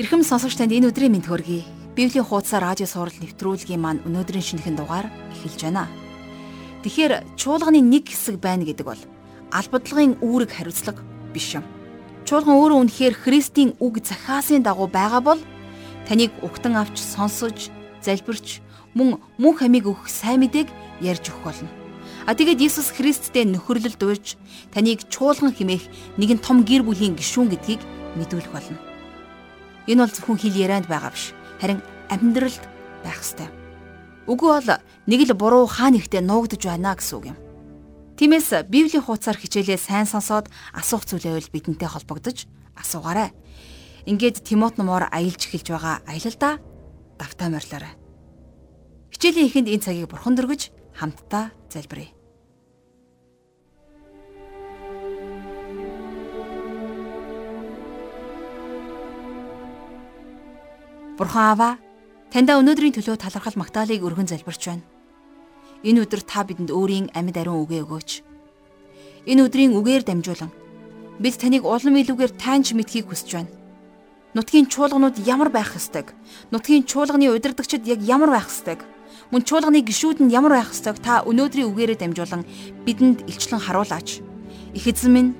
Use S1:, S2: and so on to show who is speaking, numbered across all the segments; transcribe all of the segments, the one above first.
S1: Ирхэм сонсогч танд энэ өдрийн мэнд хүргэе. Библийн хуудас радио сурал нэвтрүүлгийн маань өнөөдрийн шинэхэн дугаар эхэлж байна. Тэгэхээр чуулганы нэг хэсэг байна гэдэг бол албадлагын үүрэг хариуцлага биш юм. Чуулган өөрөө үнэхээр Христийн үг захиасын дагуу байгаа бол таныг угтан авч сонсож, залбирч, мөн мөн хамиг өгөх сайн мэдээг ярьж өгөх болно. А тэгээд Иесус Христтэй нөхөрлөл дуурж таныг чуулган химээх нэгэн том гэр бүлийн гишүүн гэдгийг мэдүүлэх болно. Энэ бол зөвхөн хэл ярианд байгаа биш. Харин амьдралд байх ёстой. Үгүй бол нэг л буруу хаан ихтэй нуугдж байна гэсэн үг юм. Тиймээс Библийн хуудасаар хичээлээ сайн сонсоод асуух зүйлээ бол бидэнтэй холбогдож асуугаарай. Ингээд Тимот номоор аялж эхэлж байгаа аялалдаа давтаа морилоорой. Хичээлийн эхэнд энэ цагийг бурхан дөргөж хамтдаа залбирая. Бурхан Аава, таньда өнөөдрийн төлөө талархал магтаалыг өргөн залбирч байна. Энэ өдөр та бидэнд өөрийн амьд ариун үгээ өгөөч. Энэ өдрийн үгээр дамжуулан бид таныг улам илүүгээр таанч мэдхийг хүсэж байна. Нутгийн чуулганууд ямар байх ёстойг? Нутгийн чуулганы удирдагчид яг ямар байх ёстойг? Мөн чуулганы гишүүд нь ямар байх ёстойг та өнөөдрийн үгээрээ дамжуулан бидэнд илчлэн харуулаач. Их эзэн минь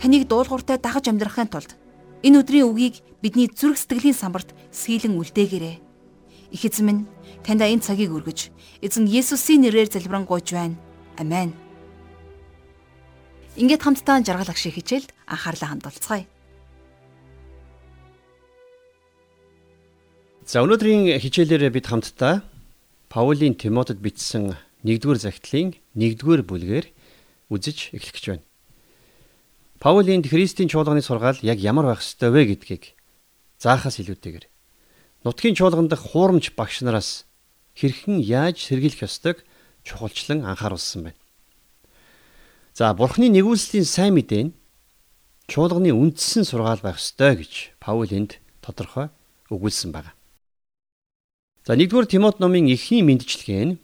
S1: таныг дуулууртай дагаж амьдрахын тулд Энэ өдрийн үгийг бидний зүрх сэтгэлийн самбарт сийлэн үлдээгээрэй. Их эзэн минь таньда энэ цагийг өргөж эзэн Есүсийн нэрээр залбирanгуйж байна. Амен. Ингээд хамтдаа жаргал агшиг хичээлд анхаарлаа хандуулцгаая.
S2: За өнөөдрийн хичээлээр бид хамтдаа Паулийн Тимотед бичсэн 1-р захидлын 1-р бүлгээр үзэж эхлэх гэж байна. Паулийн Христийн чуулганы сургаал яг ямар байх ёстой вэ гэдгийг заахаас илүүтэйгээр нутгийн чуулган дахь хуурамч багш нараас хэрхэн яаж сэргийлэх ёстойг чухалчлан анхааруулсан байна. За Бурхны нэгүүлслийн сайн мэдээ нь чуулганы үндсэн сургаал байх ёстой гэж Паул энд тодорхой өгүүлсэн байна. За 1-р Тимот номын эхний мэндчилгээ нь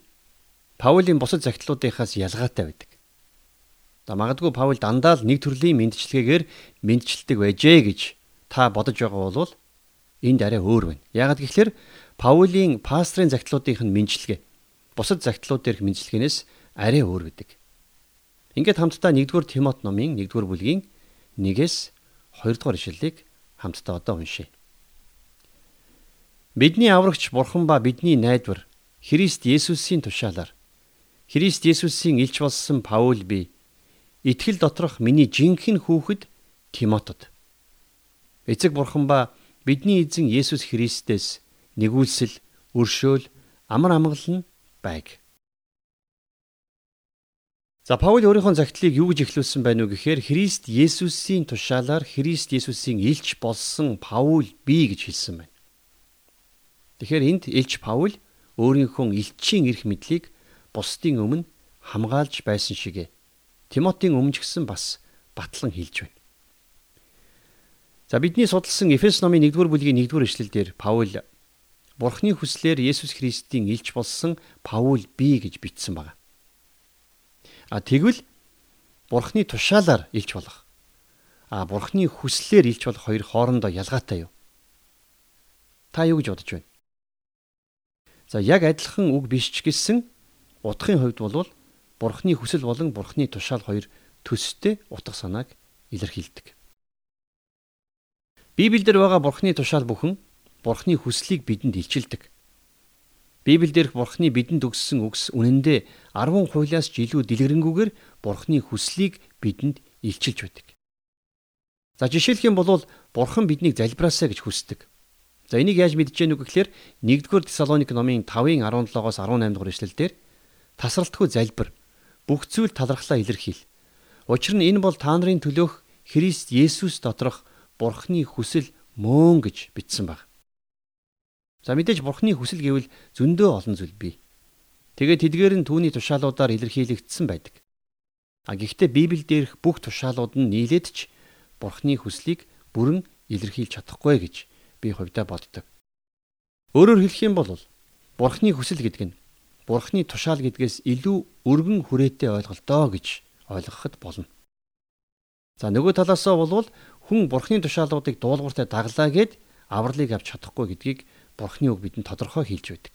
S2: Паулийн бусад загтлуудынхаас ялгаатай байдаг. За магадгүй Паул дандаа л нэг төрлийн мэдчилгээгээр мэдчилдэг байжээ гэж та бодож байгаа бол энд арай өөр байна. Яагаад гэвэл Паулийн пастрын загтлуудынх нь мэдчилгээ бусад загтлууд дээрх мэдчилгээнээс арай өөр гэдэг. Ингээд хамтдаа 1-р Тимот номын 1-р бүлгийн 1-ээс 2-р ишлэлийг хамтдаа одоо уншъя. Бидний аврагч Бурхан ба бидний найдвар Христ Есүсийн тушаалаар Христ Есүсийн илч болсон Паул би итгэл доторх миний жинхэнэ хүүхэд Тимотод. Эцэг бурхан ба бидний эзэн Есүс Христэс нэгүүлсэл, өршөөл, амар амгалан байг. За Паул өөрийнхөө загтлыг юу гэж эхлүүлсэн байв нү гэхээр Христ Есүсийн тушаалаар Христ Есүсийн илч болсон Паул би гэж хэлсэн байна. Тэгэхээр энд илч Паул өөрийнхөө илчийн эрх мэдлийг бусдын өмнө хамгаалж байсан шигэ Тимотийн өмнө ч гэсэн бас батлан хэлж байна. За бидний судалсан Эфес номын 1-р бүлгийн 1-р эшлэлдэр Паул Бурхны хүслээр Есүс Христийн илч болсон Паул би гэж бичсэн байна. А тэгвэл Бурхны тушаалаар илч болох. А Бурхны хүслээр илч болох хоёр хоорондоо ялгаатай юу? Та юу гэж бодож байна? За яг адилхан үг биш ч гэсэн утгын хувьд бол Бурхны хүсэл болон Бурхны тушаал хоёр төстэй утга санааг илэрхийлдэг. Библиэлд байгаа Бурхны тушаал бүхэн Бурхны хүслийг бидэнд илчилдэг. Библиэлд Бурхны бидэнд өгсөн үгс үнэндээ 10 хуйлаас ч илүү дэлгэрэнгүйгээр Бурхны хүслийг бидэнд илчилж байдаг. За жишээлх юм бол Бурхан биднийг залбираасаа гэж хүсдэг. За энийг яаж мэдж гэнэ үг гэхээр 1-р Тесалоник номын 5-ын 17-оос 18 дугаар эшлэлдэр тасралтгүй залбир бүх зүйл талархлаа илэрхийл. Учир нь энэ бол та нарын төлөөх Христ Есүс доторх Бурхны хүсэл мөн гэж бичсэн баг. За мэдээж Бурхны хүсэл гэвэл зөндөө олон зүйл бий. Тэгээд тэдгээр нь түүний тушаалуудаар илэрхийлэгдсэн байдаг. А гэхдээ Библиэлд дээрх бүх тушаалууд нь нийлээд ч Бурхны хүслийг бүрэн илэрхийлж чадахгүй гэж би хувьдаа боддог. Өөрөөр хэлэх юм бол Бурхны хүсэл гэдэг нь Бурхны тушаал гэдгээс илүү өргөн хүрээтэй ойлголтоо гэж ойлгоход болно. За нөгөө талаасаа болвол хүн Бурхны тушаалуудыг дуулууртай даглаа гэд авралыг авч чадахгүй гэдгийг Бурхны үг бидэнд тодорхой хэлж байдаг.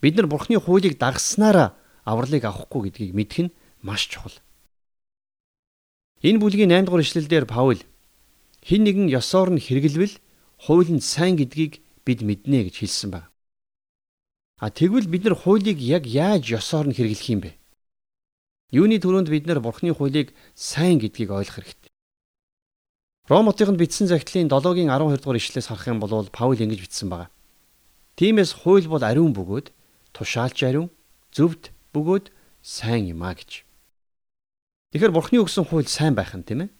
S2: Бид нар Бурхны хуулийг дагснараа авралыг авахгүй гэдгийг мэдэх нь маш чухал. Энэ бүлгийн 8 дугаар ишлэлдэр Паул хин нэгэн ёсоор нь хэрэглэвэл хууль нь сайн гэдгийг бид мэднэ гэж хэлсэн байна. А тэгвэл бид нар хуулийг яг яаж ёсоор нь хэрэглэх юм бэ? Юуны төрөнд бид нар Бурхны хуулийг сайн гэдгийг ойлгох хэрэгтэй. Ромотынд бичсэн захидлын 7-гийн 12 дугаар ишлээс харах юм бол Паул ингэж бичсэн байна. Тиймээс хууль бол ариун бөгөөд тушаалж ариун, зөвд бөгөөд сайн юм а гэж. Тэгэхээр Бурхны өгсөн хууль сайн байх нь тийм ээ.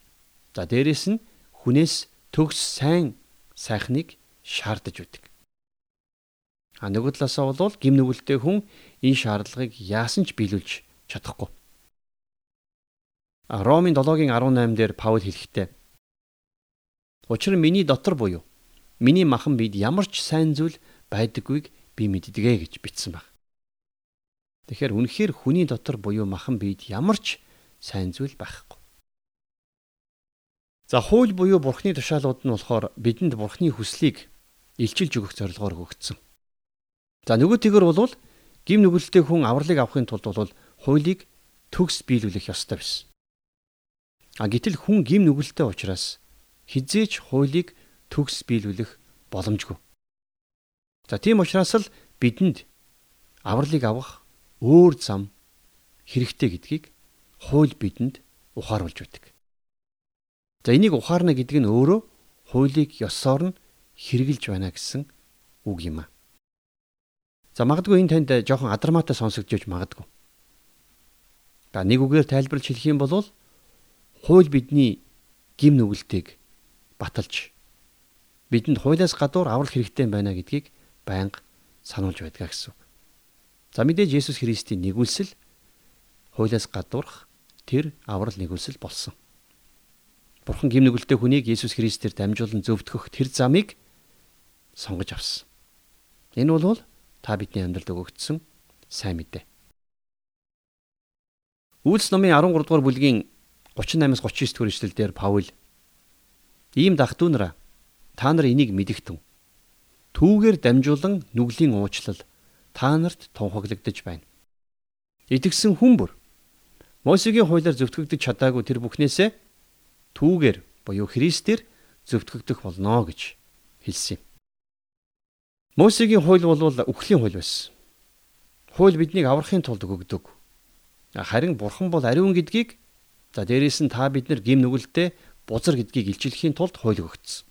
S2: За дээрэс нь хүнээс төгс сайн сайхныг шаардаж байдаг. А нөгөө талаасаа бол гим нүгэлтэй хүн энэ шаардлагыг яасан ч биелүүлж чадахгүй. А Ромын 7-гийн 18 дээр Паул хэлэхдээ Учир нь миний дотор буюу миний махан бид ямар ч сайн зүйл байдаггүйг би мэддэгэ гэж бичсэн баг. Тэгэхээр үнэхээр хүний дотор буюу махан бид ямар ч сайн зүйл байхгүй. За хууль буюу бурхны тушаалууд нь болохоор бидэнд бурхны хүслийг илчилж өгөх зорилгоор өгөгдсөн. За нөгөө тэгэр бол гим нүгэлтэй хүн авралыг авахын тулд бол хуулийг төгс биелүүлэх ёстой байсан. А гэтэл хүн гим нүгэлтэй учраас хизээч хуулийг төгс биелүүлэх боломжгүй. За тийм учраас л бидэнд авралыг авах өөр зам хэрэгтэй гэдгийг хууль бидэнд ухааруулж байдаг. За энийг ухаарна гэдэг нь өөрөө хуулийг ёсоор нь хэрэгжилж байна гэсэн үг юм а. За магадгүй энэ танд жоохон адармаатай сонсогдож магадгүй. За нэг үгээр тайлбарлаж хэлэх юм бол хууль бидний гим нүгэлтийг баталж бидэнд хуулиас гадуур аврал хэрэгтэй байна гэдгийг байнга сануулж байдгаа гэсэн. За мэдээж Есүс Христийн нэгүүлсэл хуулиас гадуурх тэр аврал нэгүүлсэл болсон. Бурхан гимнүгэлтэй хүнийг Есүс Христээр дамжуулан зөвтгөх тэр замыг сонгож авсан. Энэ бол та бидний амьдралд өгөгдсөн сайн мэдээ. Үйлс номын 13 дугаар бүлгийн 38-аас 39 дугаар ишлэлдэр Паул Ийм дахтунараа та нар энийг мэдэгтэн. Түүгээр дамжуулан нүглийн уучлал та нарт тунхаглагдж байна. Итгэсэн хүн бүр Мосегийн хуулиар зөвтгөгдөж чадаагүй тэр бүхнээсээ түүгээр буюу Христээр зөвтгөгдөх болно гэж хэлсэн юм. Мосегийн хууль бол үхлийн хууль байсан. Хууль биднийг аврахын тулд өгдөг. Харин бурхан бол ариун гэдгийг за дээрээс нь та бид нар гим нүгэлтэй бузар гэдгийг илчлэхийн тулд хууль өгөгдсөн.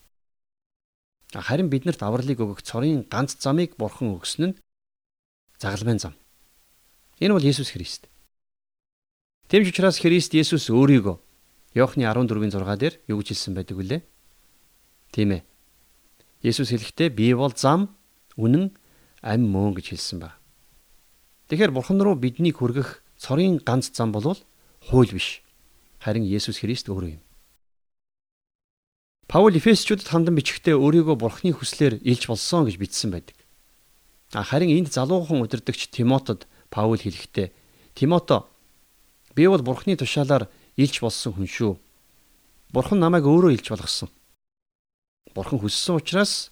S2: Харин биднэрт авралыг өгөх цорын ганц замыг бурхан өгсөн нь загалмайн зам. Энэ бол Есүс Христ. Тэмч учраас Христ Есүс өөрийгөө Иохны 14-ийн 6 дээр юу гэж хэлсэн байдаг вүлээ? Тийм ээ. Есүс хэлэхдээ би бол зам, үнэн, амь мөн гэж хэлсэн ба. Тэгэхээр бурхан руу биднийг хүргэх цорын ганц зам бол хууль биш. Харин Есүс Христ өөрөө юм. Паул Эфесчүүдэд хандан бичгтээ өөрийгөө бурхны хүслээр илж болсон гэж бичсэн байдаг. Харин энд залуухан удирдагч Тимотод Паул хэлэхдээ Тимото би бол бурхны тушаалаар илж болсон хүн шүү. Бурхан намайг өөрөө илж болгосон. Бурхан хүссэн учраас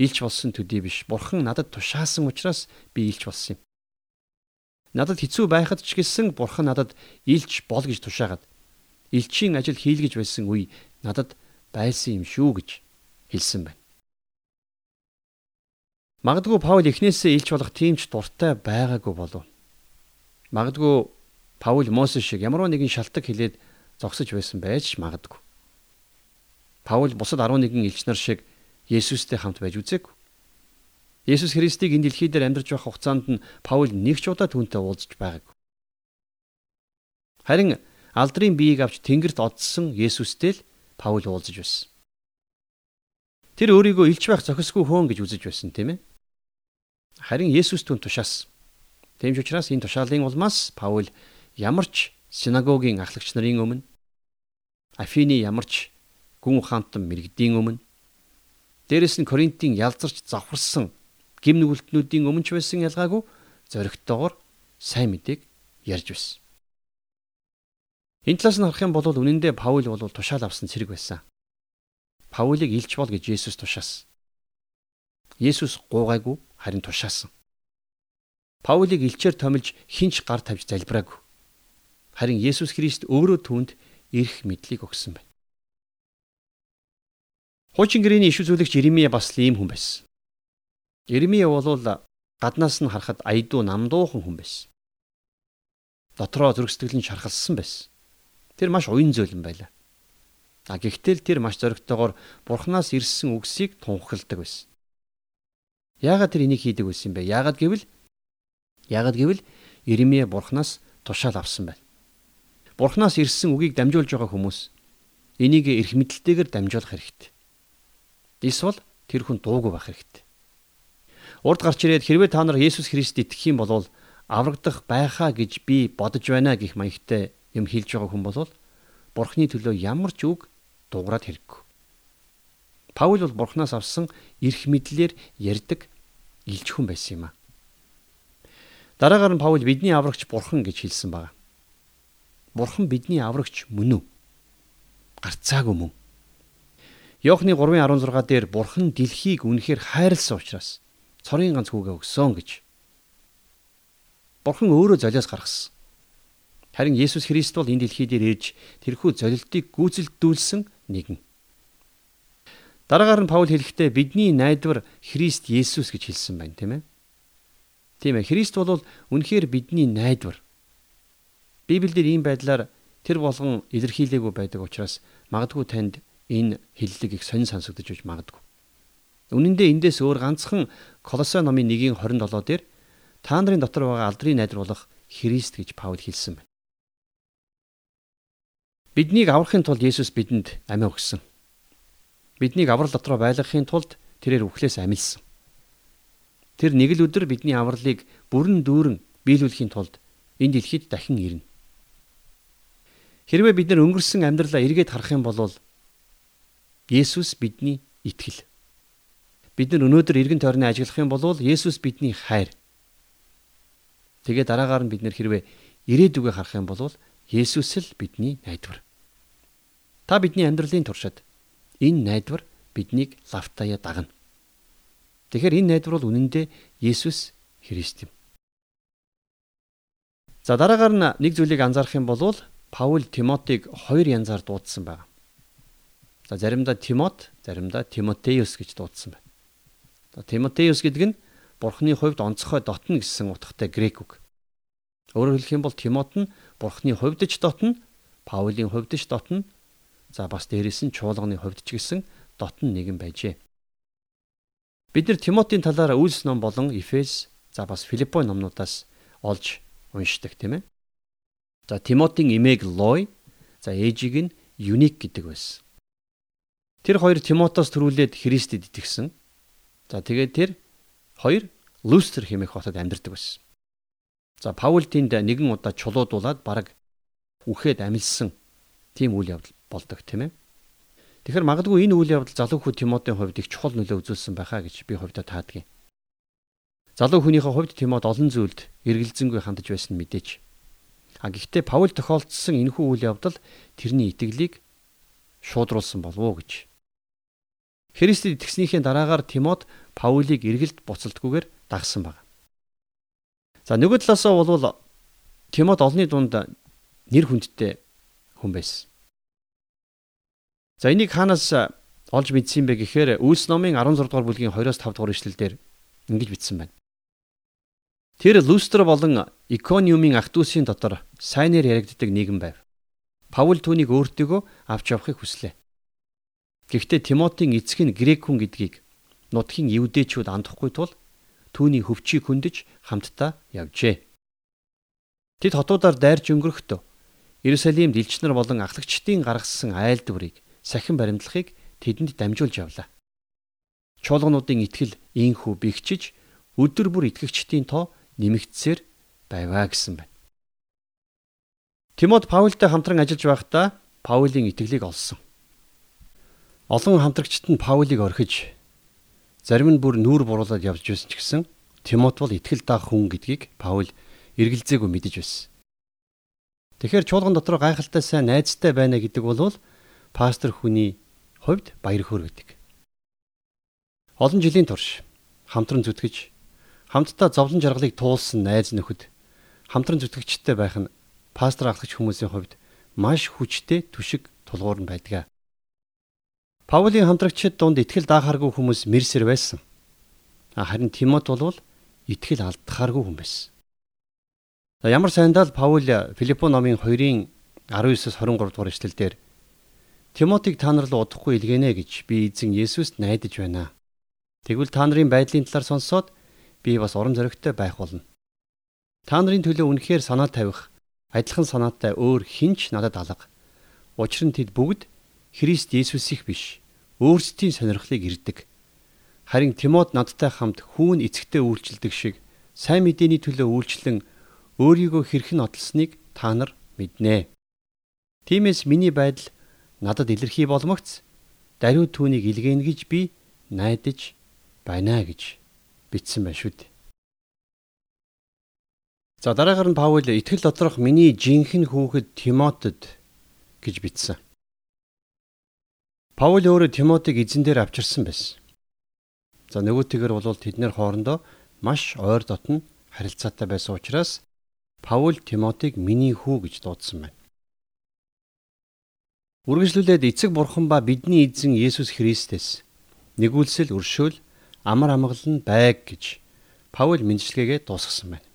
S2: илж болсон төдий биш. Бурхан надад тушаасан учраас би илж болсон юм. Надад хэцүү байхад ч гэсэн бурхан надад илж бол гэж тушаагаад элчийн ажил хийлгэж байсан үе надад байсан юм шүү гэж хэлсэн байна. Магадгүй Паул эхнээсээ илч болох тиймч дуртай байгаагүй болов. Магадгүй Паул Мосе шиг ямар нэгэн шалтак хилээд зогсож байсан байж магадгүй. Паул бусад 11 элч нар шиг Есүстэй хамт байж үзээгүй. Есүс Христийг энэ дэлхий дээр амьдарч байх хугацаанд нь Паул нэг ч удаа түүнтэй уулзж байгаагүй. Харин алдрын биеийг авч тэнгэрт одсон Есүстэй л Паул уулзаж байсан. Тэр өөрийгөө илч байх зохисгүй хөөн гэж үзэж байсан тийм ээ. Харин Есүс түн тушаасан. Тэмч учраас энэ тушаалын улмаас Паул ямар ч синагогийн ахлагч нарын өмнө Афины ямар ч гүн ухаантан мэрэгдийн өмнө дээрэс нь Коринтын ялзарч завхарсан гим нүгэлтнүүдийн өмнө ч байсан ялгаагүй зоригтойгоор сайн мэдээг ярьж байсан. Энэ талаас нь харах юм бол үнэндээ Паул бол тушаал авсан цэрэг байсан. Паулийг илч бол гэж Есүс тушаасан. Есүс гуугаагүй харин тушаасан. Паулийг илчээр томилж хинч гар тавьж залбираагүй. Харин Есүс Христ өөрөө түүнд эрх мэдлийг өгсөн байна. Хуучин гэрээний иш үзүүлэгч Иремья бас ийм хүн байсан. Иремья бол гаднаас нь харахад айдуу намдуухан хүн байсан. Дотроо зүрх сэтгэл нь шархалсан байсан. Тэр маш уян зөөлөн байлаа. А гэхдээ тэр маш зоригтойгоор Бурханаас ирсэн үгсийг тунхагладаг байсан. Яагаад тэр энийг хийдэг байсан бэ? Яагаад гэвэл яагаад гэвэл Иремья Бурханаас тушаал авсан байна. Бурханаас ирсэн үгийг дамжуулж байгаа хүмүүс энийг эрх мэдэлтэйгээр дамжуулах хэрэгтэй. Эсвэл тэр хүн дуугүй байх хэрэгтэй. Урд гарч ирээд хэрвээ та нар Есүс Христ итгэх юм бол аврагдах байхаа гэж би бодож байна гэх маягтай юм хэлж байгаа хүн бол Бурхны төлөө ямар ч үг дуурайд хэрэггүй. Паул бол Бурхнаас авсан эрх мэдлэр ярьдаг илж хүн байсан юм а. Дараагаар нь Паул бидний аврагч Бурхан гэж хэлсэн байна. Бурхан бидний аврагч мөн үү? Гарцаагүй мөн. Иохны 3:16 дээр Бурхан дэлхийг үнэхээр хайрлсан учраас цорын ганц хүүгээ өгсөн гэж. Бурхан өөрөө золиос гаргасан. Харин Есүс Христ бол энэ дэлхий дээр ирж тэрхүү золилтыг гүйцэлдүүлсэн нэгэн. Дараагаар нь Паул хэлэхдээ бидний найдвар Христ Есүс гэж хэлсэн байна, тийм ээ. Тийм ээ, Христ бол үнэхээр бидний найдвар. Библиэлд ийм байдлаар тэр болгон илэрхийлээгүй байдаг учраас магадгүй танд энэ хиллэг их сонин сонсогдож байж магадгүй. Үнэн дээр эндээс өөр ганцхан Колосой номын 1:27 дээр та нарын дотор байгаа алдрын найдар болох Христ гэж Паул хэлсэн байна. Биднийг аврахын тулд Есүс бидэнд амиа өгсөн. Биднийг аврал дотроо байлгахын тулд тэрээр үхлээс амилсан. Тэр нэг л өдөр бидний авралыг бүрэн дүүрэн биелүүлэхийн тулд энэ дэлхийд дахин ирнэ. Хэрвээ бид нар өнгөрсөн амьдралаа эргээд харах юм бол Есүс бидний итгэл. Бид нар өнөөдөр эргэн тойрны ажиллах юм бол Есүс бидний хайр. Тэгээ дараагаар нь бид нэр хэрвээ ирээдүгөө харах юм бол Есүс л бидний найдвар. Та бидний амьдралын туршид энэ найдвар биднийг лавтаяа дагна. Тэгэхээр энэ найдвар бол үнэндээ Есүс Христ юм. За дараагаар нь нэг зүйлийг анзаарах юм бол Паул Тимотиг хоёр янзаар дуудсан байна. За заримдаа Тимот, заримдаа Тимотеус гэж дуудсан байна. За Тимотеус гэдэг нь Бурхны хувьд онцгой дотно гэсэн утгатай грек үг. Өөрөөр хэлэх юм бол Тимот нь Бурхны хувьд ч дотно, Паулийн хувьд ч дотно, за бас дээрээс нь чуулганы хувьд ч гэсэн дотно нэгэн байжээ. Бид нар Тимотийн талаар Үйлс ном болон Эфес, за бас Филиппо номнуудаас олж уншдаг тийм ээ. За Тимотийн эмээг Лой, за ээжийг нь Юник гэдэг байсан. Тэр хоёр Тимотоос төрүүлээд Христэд итгэсэн. За тэгээд тэр хоёр Люстер хэмээх хотод амьдардаг байсан. За Паул тэнд нэгэн удаа чулуудуулаад бараг үхээд амилсан тийм үйл явдал болдог тийм ээ. Тэгэхээр магадгүй энэ үйл явдал залуу хүү Тимотийн хувьд их чухал нөлөө үзүүлсэн байхаа гэж би хувьдаа таадгийн. Залуу хүнийхээ хувьд Тимот олон зүйлд эргэлзэнгүй хандж байсан мэдээч. А гэхдээ Паул тохиолдсон энэхүү үйл явдал тэрний итгэлийг шуудруулсан болов уу гэж Христэд итгэснийхээ дараагаар Тимот Паулийг эргэлд буцалтгүйгээр дагсан баг. За нөгөө талаасаа бол Тимот олонний дунд нэр хүндтэй хүн байсан. За энийг хаанаас олж мэдсэн бэ гэхээр Үлс номын 16 дугаар бүлгийн 2-оос 5 дугаар ишлэлдэр ингэж бичсэн байна. Тэр Люстр болон Икониумын ах дүүсийн дотор сайнэр яригддаг нийгэм байв. Паул түүнийг өөртөөгөө авч явахыг хүслээ. Гэхдээ Тимотийн эцэг нь грек хүн гэдгийг нутгийн евдээчүүд андахгүй тул түүний хөвчийг хөндөж хамтдаа явжээ. Тэд хотуудаар дайрч өнгөрөхдөө Иерусалимд элчнэр болон ахлагчдын гаргасан айлдварыг сахин баримтлахыг тэдэнд дамжуулж явлаа. Чуулгануудын итгэл ийхүү бэхжиж өдөр бүр итгэгчдийн тоо нэмэгдсээр байваа гэсэн байна. Тимот Паултай хамтран ажиллаж байхдаа Паулийн итгэлийг олсон. Олон хамтрагчид нь Паулийг орхиж зарим нь бүр нүүр буруулаад явж байсан ч гэсэн Тимот бол итгэл даах хүн гэдгийг Паул эргэлзээгүй мэдэж байсан. Тэгэхээр чуулган дотор гайхалтай сайн найзтай байна гэдэг бол пастор хүний хувьд баяр хөөр гэдэг. Олон жилийн турш хамтран зүтгэж хамтдаа зовлон жаргалыг туулсан найз нөхөд хамтран зүтгэгчтэй байх нь пастор ахлагч хүмүүсийн хувьд маш хүчтэй түшиг тулгуур нь байдаг. Паулийн хамтрагчид дунд итгэл даахааргүй хүмүүс мэрсэр байсан. Харин Тимот бол итгэл алдахааргүй хүн байсан. Ямар сайндаа л Паул Филиппо номын 2-ын 19-с 23 дугаар эшлэлдэр Тимотиг та нар л удахгүй илгэнэ гэж би эзэн Есүст найдаж байна. Тэгвэл та нарын байдлын талаар сонсоод би бас урам зоригтой байх болно. Та нарын төлөө үнэхээр санаа тавих адилхан санаатай өөр хинч надад алга. Учир нь тэд бүгд Христ Есүсих биш өөрсдийн сонирхлыг ирдэг. Харин Тимот надтай хамт хүүн эцэгтэй үйлчлдэг шиг сайн мэдээний төлөө үйлчлэн өөрийгөө хэрхэн одлсныг та нар мэднэ. Тиймээс миний байдал надад илэрхий болмогц даруй түүнийг илгээнэ гэж би найдаж байна гэж бичсэн байна шүү дээ. За дараагаар нь Паул итгэл доторх миний жинхэнэ хүүхэд Тимотед гэж бичсэн. Паул өөрөө Тимотиг эзэн дээр авчирсан байсан. За нөгөөтэйгэр бол тэд нэр хоорондоо маш ойр дотн харилцаатай байсан учраас Паул Тимотиг миний хүү гэж дуудсан байна. Үргэлжлүүлээд эцэг бурхан ба бидний эзэн Есүс Христэс нэгүүлсэл өршөөл амар амгалан байг гэж Паул мэдчилгээгээ дуусгасан байна.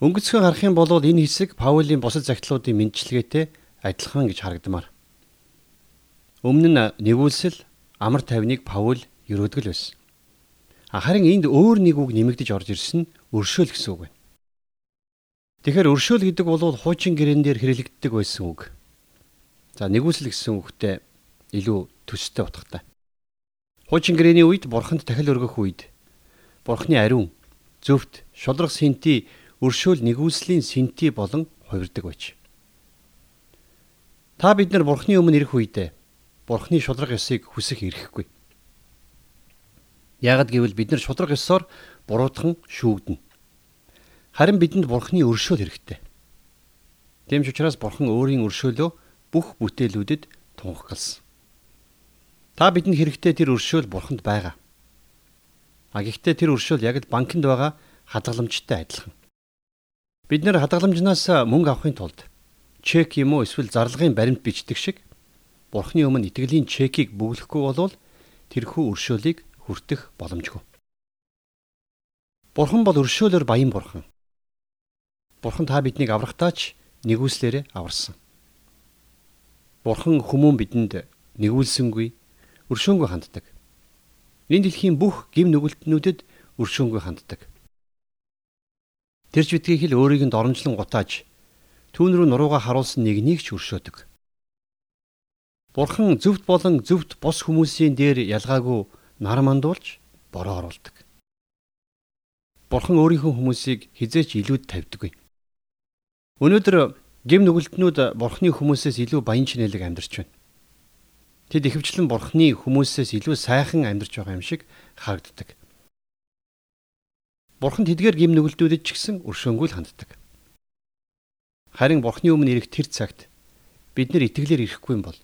S2: Өнгөцгөө харах юм бол энэ хэсэг Паулийн бусад загтлуудын мэдчилгээтэй адилхан гэж харагдмаар. Өмнө нь нэгүүлсэл амар тайвныг Паул өрөөдгөл байсан. Харин энд өөр нэг үг нэмэгдэж орж ирсэн нь өршөөл гэсэн үг байна. Тэгэхээр өршөөл гэдэг бол хуучин гэрэн дээр хэрэглэгддэг байсан үг. За нэгүсэл гэсэн үгтэй илүү төстэй утгатай. Хуучин гэрээний үед бурханд дахил өргөх үед бурхны ариун зөвхт шудрах синти өршөөл нэгүслийн синти болон хувирдаг байж. Та бид нар бурхны өмнө ирэх үедээ бурхны шудрах ёсыг хүсэх эрхгүй. Ягд гэвэл бид нар шудрах ёсоор буруутхан шүүгдэнэ. Харин бидэнд бурхны өршөөл хэрэгтэй. Тэмч учраас бурхан өөрийн өршөөлөө бүх бүтээлүүдэд тунхагласан. Та бидэнд хэрэгтэй тэр өршөөл бурханд байгаа. А гэхдээ тэр өршөөл яг л банкнд байгаа хадгаламжтай адилхан. Бид нэр хадгаламжнаас мөнгө авахын тулд чек юм уу эсвэл зарлагын баримт бичдэг шиг бурхны өмнө итгэлийн чекийг бөглөхгүй болвол тэрхүү өршөөлийг хүртэх боломжгүй. Бурхан бол өршөөлөөр баян бурхан. Бурхан та биднийг аврахтаач нэгүслээрээ аварсан. Бурхан хүмүүн бидэнд нэгүүлсэнгүй өршөөнгөө ханддаг. Энэ дэлхийн бүх гим нүгэлтнүүдэд өршөөнгөө ханддаг. Тэрч битгий хэл өөрийг нь доромжлон гутааж түүн рүү нурууга харуулсан нэгнийг ч өршөөдөг. Бурхан зөвхт болон зөвхт бос хүмүүсийн дээр ялгаагүй нар мандуулж бороо оруулдаг. Бурхан өөрийнхөө хүмүүсийг хизээч илүүд тавьдаггүй. Өнөөдөр Гим нүгэлтнүүд бурхны хүмүүсээс илүү баян чинэлэг амьдарч байна. Тэд ихэвчлэн бурхны хүмүүсээс илүү сайхан амьдарч байгаа юм шиг харагддаг. Бурхан тэдгээр гим нүгэлтүүдэд ч гэсэн өршөөнгүй л ханддаг. Харин бурхны өмнө ирэх тэр цагт бид нар итгэлээр ирэхгүй юм бол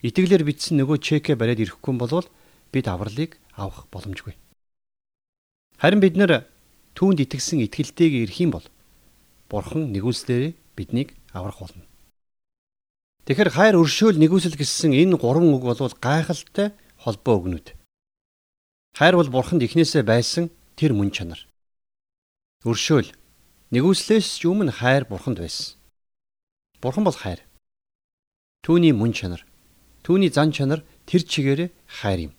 S2: итгэлээр бичсэн нөгөө чекэ бариад ирэхгүй юм бол бид авралыг авах боломжгүй. Харин бид нар түүнд итгэсэн итгэлтэйг ирэх юм бол бурхан нэгүслээрээ биднийг аврах болно. Тэгэхээр хайр өршөөл нэгүсэл гэсэн энэ гурван үг бол гайхалтай холбоо өгнүүд. Хайр бол бурханд ихнээсээ байсан тэр мөн чанар. Өршөөл нэгүслээс ч өмнө хайр бурханд байсан. Бурхан бол хайр. Түүний мөн чанар, түүний зан чанар тэр чигээрээ хайр юм.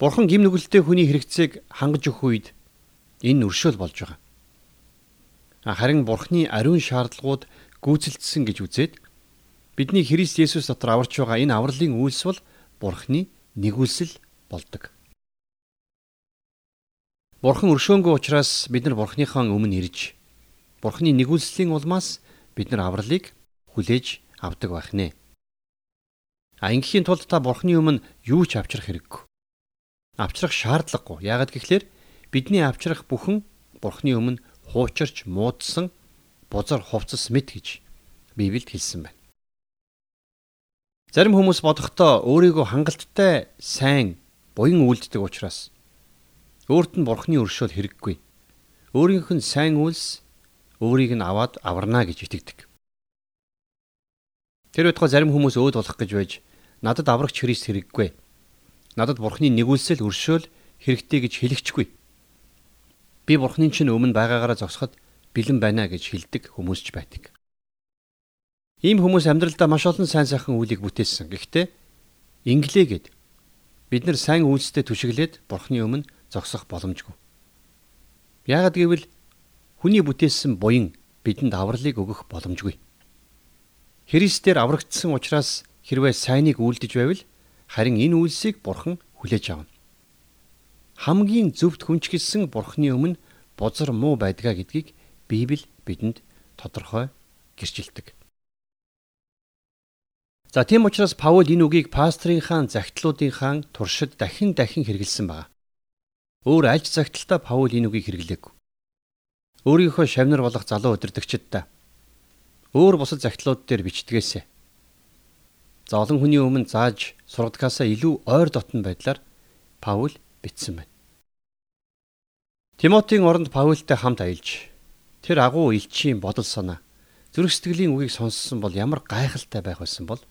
S2: Бурхан гим нүгэлтэй хүний хэрэгцээг хангаж өгөх үед энэ өршөөл болж байгаа харин Бурхны ариун шаардлагууд гүйцэлдсэн гэж үзээд бидний Христ Есүс дотор аварч байгаа энэ авралын үйлс бол Бурхны нэгүүлсэл болдог. Бурхан өршөөнгөө учраас бид нар Бурхныхаа өмнө ирж Бурхны нэгүүлслийн улмаас бид нар авралыг хүлээж авдаг байх нэ. А ингийн тулд та Бурхны өмнө юу ч авчрах хэрэггүй. Авчрах шаардлагагүй. Яагаад гэвэл бидний авчрах бүхэн Бурхны өмнө хуучирч муудсан бузар хувцас мэт гэж Библиэд хэлсэн байна. Зарим хүмүүс бодохдоо өөрийгөө хангалттай сайн буян үйлддэг учраас өөрт нь бурхны өршөөл хэрэггүй. Өөрийнх нь сайн үйлс өөрийг нь аваад аварна гэж итгэдэг. Тэр байтугай зарим хүмүүс өөд болох гэж байж надад аврагч Христ хэрэггүй. Надад бурхны нэгүүлсэл өршөөл хэрэгтэй гэж хэлэхчгүй. Би бурхны чинь өмнө байгаагаараа зогсоход бэлэн байна гэж хэлдэг хүмүүс ч байдаг. Ийм хүмүүс амьдралдаа маш олон сайн сайхан үйлийг бүтээсэн. Гэхдээ инглээгээд бид нар сайн үйлстэй түшиглээд бурхны өмнө зогсох боломжгүй. Яагад гэвэл хүний бүтээсэн буян бидэнд авралыг өгөх боломжгүй. Христээр аврагдсан учраас хэрвээ сайныг үлдэж байвал харин энэ үйлсийг бурхан хүлээж авна. Хамгийн зөвхт хүнчгэлсэн бурханы өмнө бузар муу байдгаа гэдгийг Библи бидэнд тодорхой гэрчилдэг. За тийм учраас Паул энэ үгийг пастрынхаа загтлуудынхаа туршид дахин дахин хэрэгэлсэн байна. Өөр альж загталтаа Паул энэ үгийг хэрэглээгүй. Өөрийнхөө шавнар болох залуу өдөртөгчд өөр бусад загтлууд дээр бичдгээсэ. За олон хүний өмнө зааж сургадгаасаа илүү ойр дотн байдлаар Паул бичсэн байна. Тимотийн оронд Паултай хамт аялж тэр агуу элчийн бодол санаа зүрх сэтгэлийн үгийг сонссон бол ямар гайхалтай байх байсан бол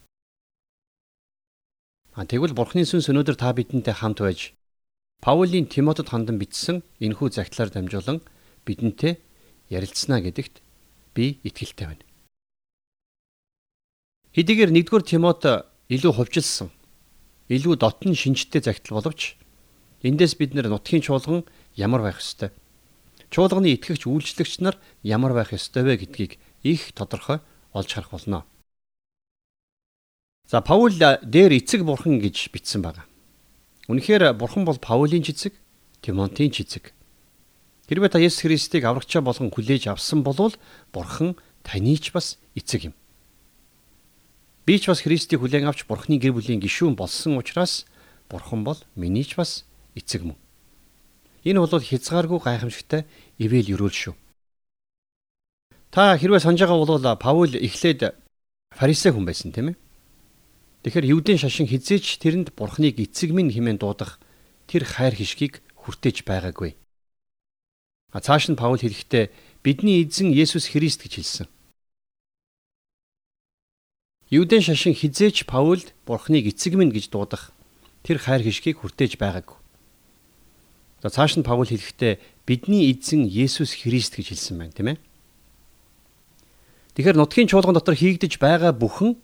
S2: А тэгвэл Бурхны сүнс өнөөдөр та бидэнтэй хамт байж Паулийн Тимотед хандан бичсэн энэхүү загтлаар дамжуулан бидэнтэй ярилцсна гэдэгт би итгэлтэй байна. Хэдийгээр 1-р Тимот илүү хувьчилсан, илүү дотн шинжтэй загтал боловч эндээс бид нутгийн чуулган ямар байх ёстой? Чуулганы итгэгч үйлчлэгч нар ямар байх ёстой вэ гэдгийг их тодорхой олж харах болно. За Паул дээр эцэг бурхан гэж бичсэн байна. Үнэхээр бурхан бол Паулийн ч эцэг, Тимотийн ч эцэг. Хэрвээ та Есүс Христийг аврагчаа болгон хүлээж авсан бол бурхан таны ч бас эцэг юм. Би ч бас Христийг хүлээн авч Бурхны гэр бүлийн гишүүн болсон учраас Бурхан бол миний ч бас эцэг мөн. Энэ бол хязгааргүй гайхамшигтай ивэл өрөөл шүү. Та хэрвээ санаж байгаа бол Паул эхлээд фарисей хүн байсан тийм ээ. Тэгэхээр Евдийн шашин хизээч тэрэнд Бурхныг эцэг минь хэмээн дуудах тэр хайр хишгийг хүртээж байгаагүй. А цааш нь Паул хэлэхдээ бидний эзэн Есүс Христ гэж хэлсэн. Юудын шашин хизээч Паулд Бурхныг эцэг минь гэж дуудах тэр хайр хишгийг хүртээж байгаагүй. Цааш нь Паул хэлэхдээ бидний эзэн Есүс Христ гэж хэлсэн байна, тийм ээ. Тэгэхээр нутгийн чуулган дотор хийгдэж байгаа бүхэн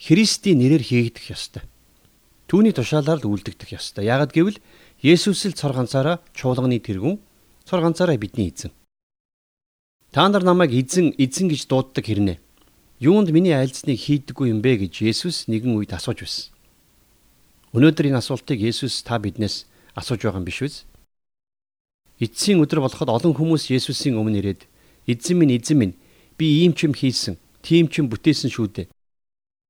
S2: Христийн нэрээр хийгдэх ёстой. Түүний тушаалаар л үлдэгдэх ёстой. Яагад гэвэл Есүс л цор ганцаараа чуулганы тэргүүн, цор ганцаараа бидний эзэн. Та нар намайг эзэн, эзэн гэж дууддаг хэрнээ юунд миний айлзныг хийдэггүй юм бэ гэж Есүс нэгэн үед асууж байсан. Өнөөдөр энэ асуултыг Есүс та биднээс асууж байгаа юм биш үү? Эцсийн өдөр болоход олон хүмүүс Есүсийн өмнө ирээд эзэн минь эзэн минь би ийм ч юм хийсэн, тийм ч юм бүтээсэн шүү дээ.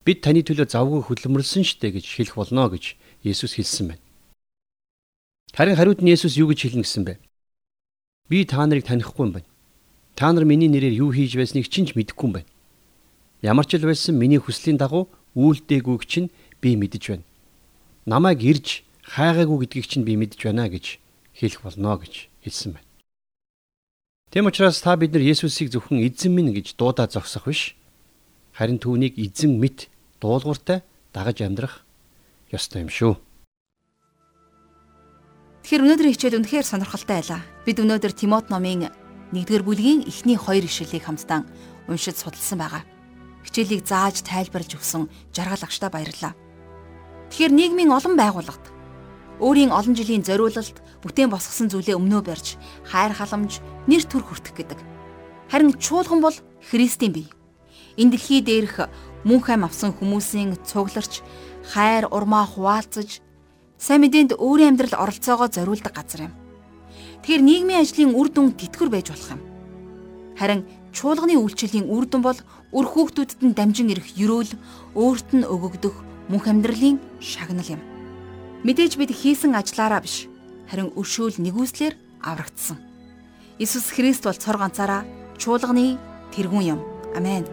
S2: Бид таны төлөө завгүй хөдөлмөрлсөн штэ гэж хэлэх болно гэж Есүс хэлсэн байна. Харин хариуд нь Есүс юу гэж хэлнэ гэсэн бэ? Би та нарыг танихгүй юм байна. Та нар миний нэрээр юу хийж байсныг чинь ч мэдэхгүй юм байна. Ямар ч л байсан миний хүслийн дагуу үйлдээгүйг чинь би мэдэж байна. Намайг ирж хайгаагүй гэдгийг чинь би мэдэж байна гэж хэлэх болно гэж хэлсэн байна. Тэм учраас та бид нар Есүсийг зөвхөн эзэн минь гэж дуудаа зогсох биш. Харин түүнийг эзэн мэт дуулууртай дагаж амьдрах ёстой юм шүү.
S1: Тэгэхээр өнөөдрийн хичээл үнэхээр сонирхолтой байлаа. Бид өнөөдөр Тимот номын 1-р бүлгийн эхний 2 ишлэлийг хамтдаа уншиж судалсан байгаа хичээлийг зааж тайлбарлаж өгсөн жаргал агштай баярлалаа. Тэгэхээр нийгмийн олон байгууллагад өөрийн олон жилийн зориулалт бүтээн босгосон зүйлээ өмнөө барьж хайр халамж нэр төр хүртэх гэдэг. Харин чуулган бол Христийн бие. Энэ дэлхий дээрх мөнх ам авсан хүмүүсийн цугларч хайр урмаа хуваалцаж сайн мэдээнд өөрийн амьдрал оролцоогоо зориулдаг газар юм. Тэгэхээр нийгмийн ажлын үр дүн тэтгэр байж болох юм. Харин чуулганы үйлчлэлийн үр дүн бол үр хүүхдүүдэд нь дамжин ирэх ерөөл өөрт нь өгөгдөх мөнх амьдралын шагнал юм. Мэдээж бид хийсэн ажлаараа биш харин өршөөл нэгүслэр аврагдсан. Иесус Христ бол цор ганцаараа чуулганы тэргүүн юм. Амен.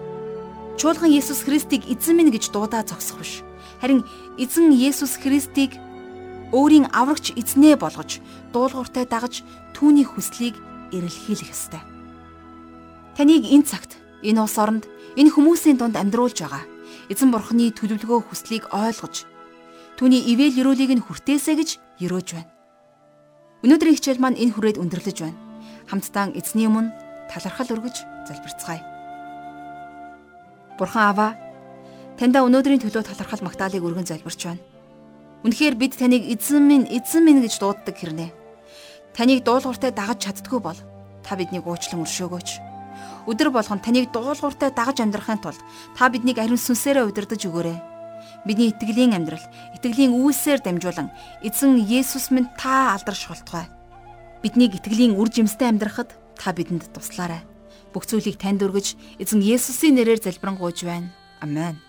S1: Чуулган Иесус Христийг эзэн минь гэж дуудаа зогсох биш. Харин эзэн Есүс Христийг өөрийн аврагч эзнээ болгож дуулууртай дагаж түүний хүслийг эрэлхийлэх ёстой. Таныг энэ цагт энэ улс оронд энэ хүмүүсийн дунд амьдруулж байгаа эзэн бурхны төлөвлөгөө хүслийг ойлгож түүний ивэл өрөөлийг нь хүртээсэ гэж өрөөж байна. Өнөөдрийн хичээл маань энэ хүрээд өндөрлөж байна. Хамтдаа эзний өмнө талархал өргөж залбирцгаая. Бурхан Аваа таньда өнөөдрийн төлөө талархал магтаалыг өргөн залбирч байна. Үнэхээр бид таныг эзэн минь эзэн минь гэж дууддаг хэрнээ. Таныг дуулууртай дагаж чаддгүй бол та биднийг уучлан өршөөгөөч. Өдөр болгон таныг дуулууртай дагаж амьдрахын тулд та биднийг ариун сүнсээрээ удирдах өгөөрэй. Бидний итгэлийн амьдрал, итгэлийн үйлсээр дамжуулан эзэн Есүс минь та алдарш болтугай. Биднийг итгэлийн үр жимстэй амьдрахад та бидэнд туслаарай. Бүх зүйлийг танд өргөж эзэн Есүсийн нэрээр залбирanгуйж байна. Амен.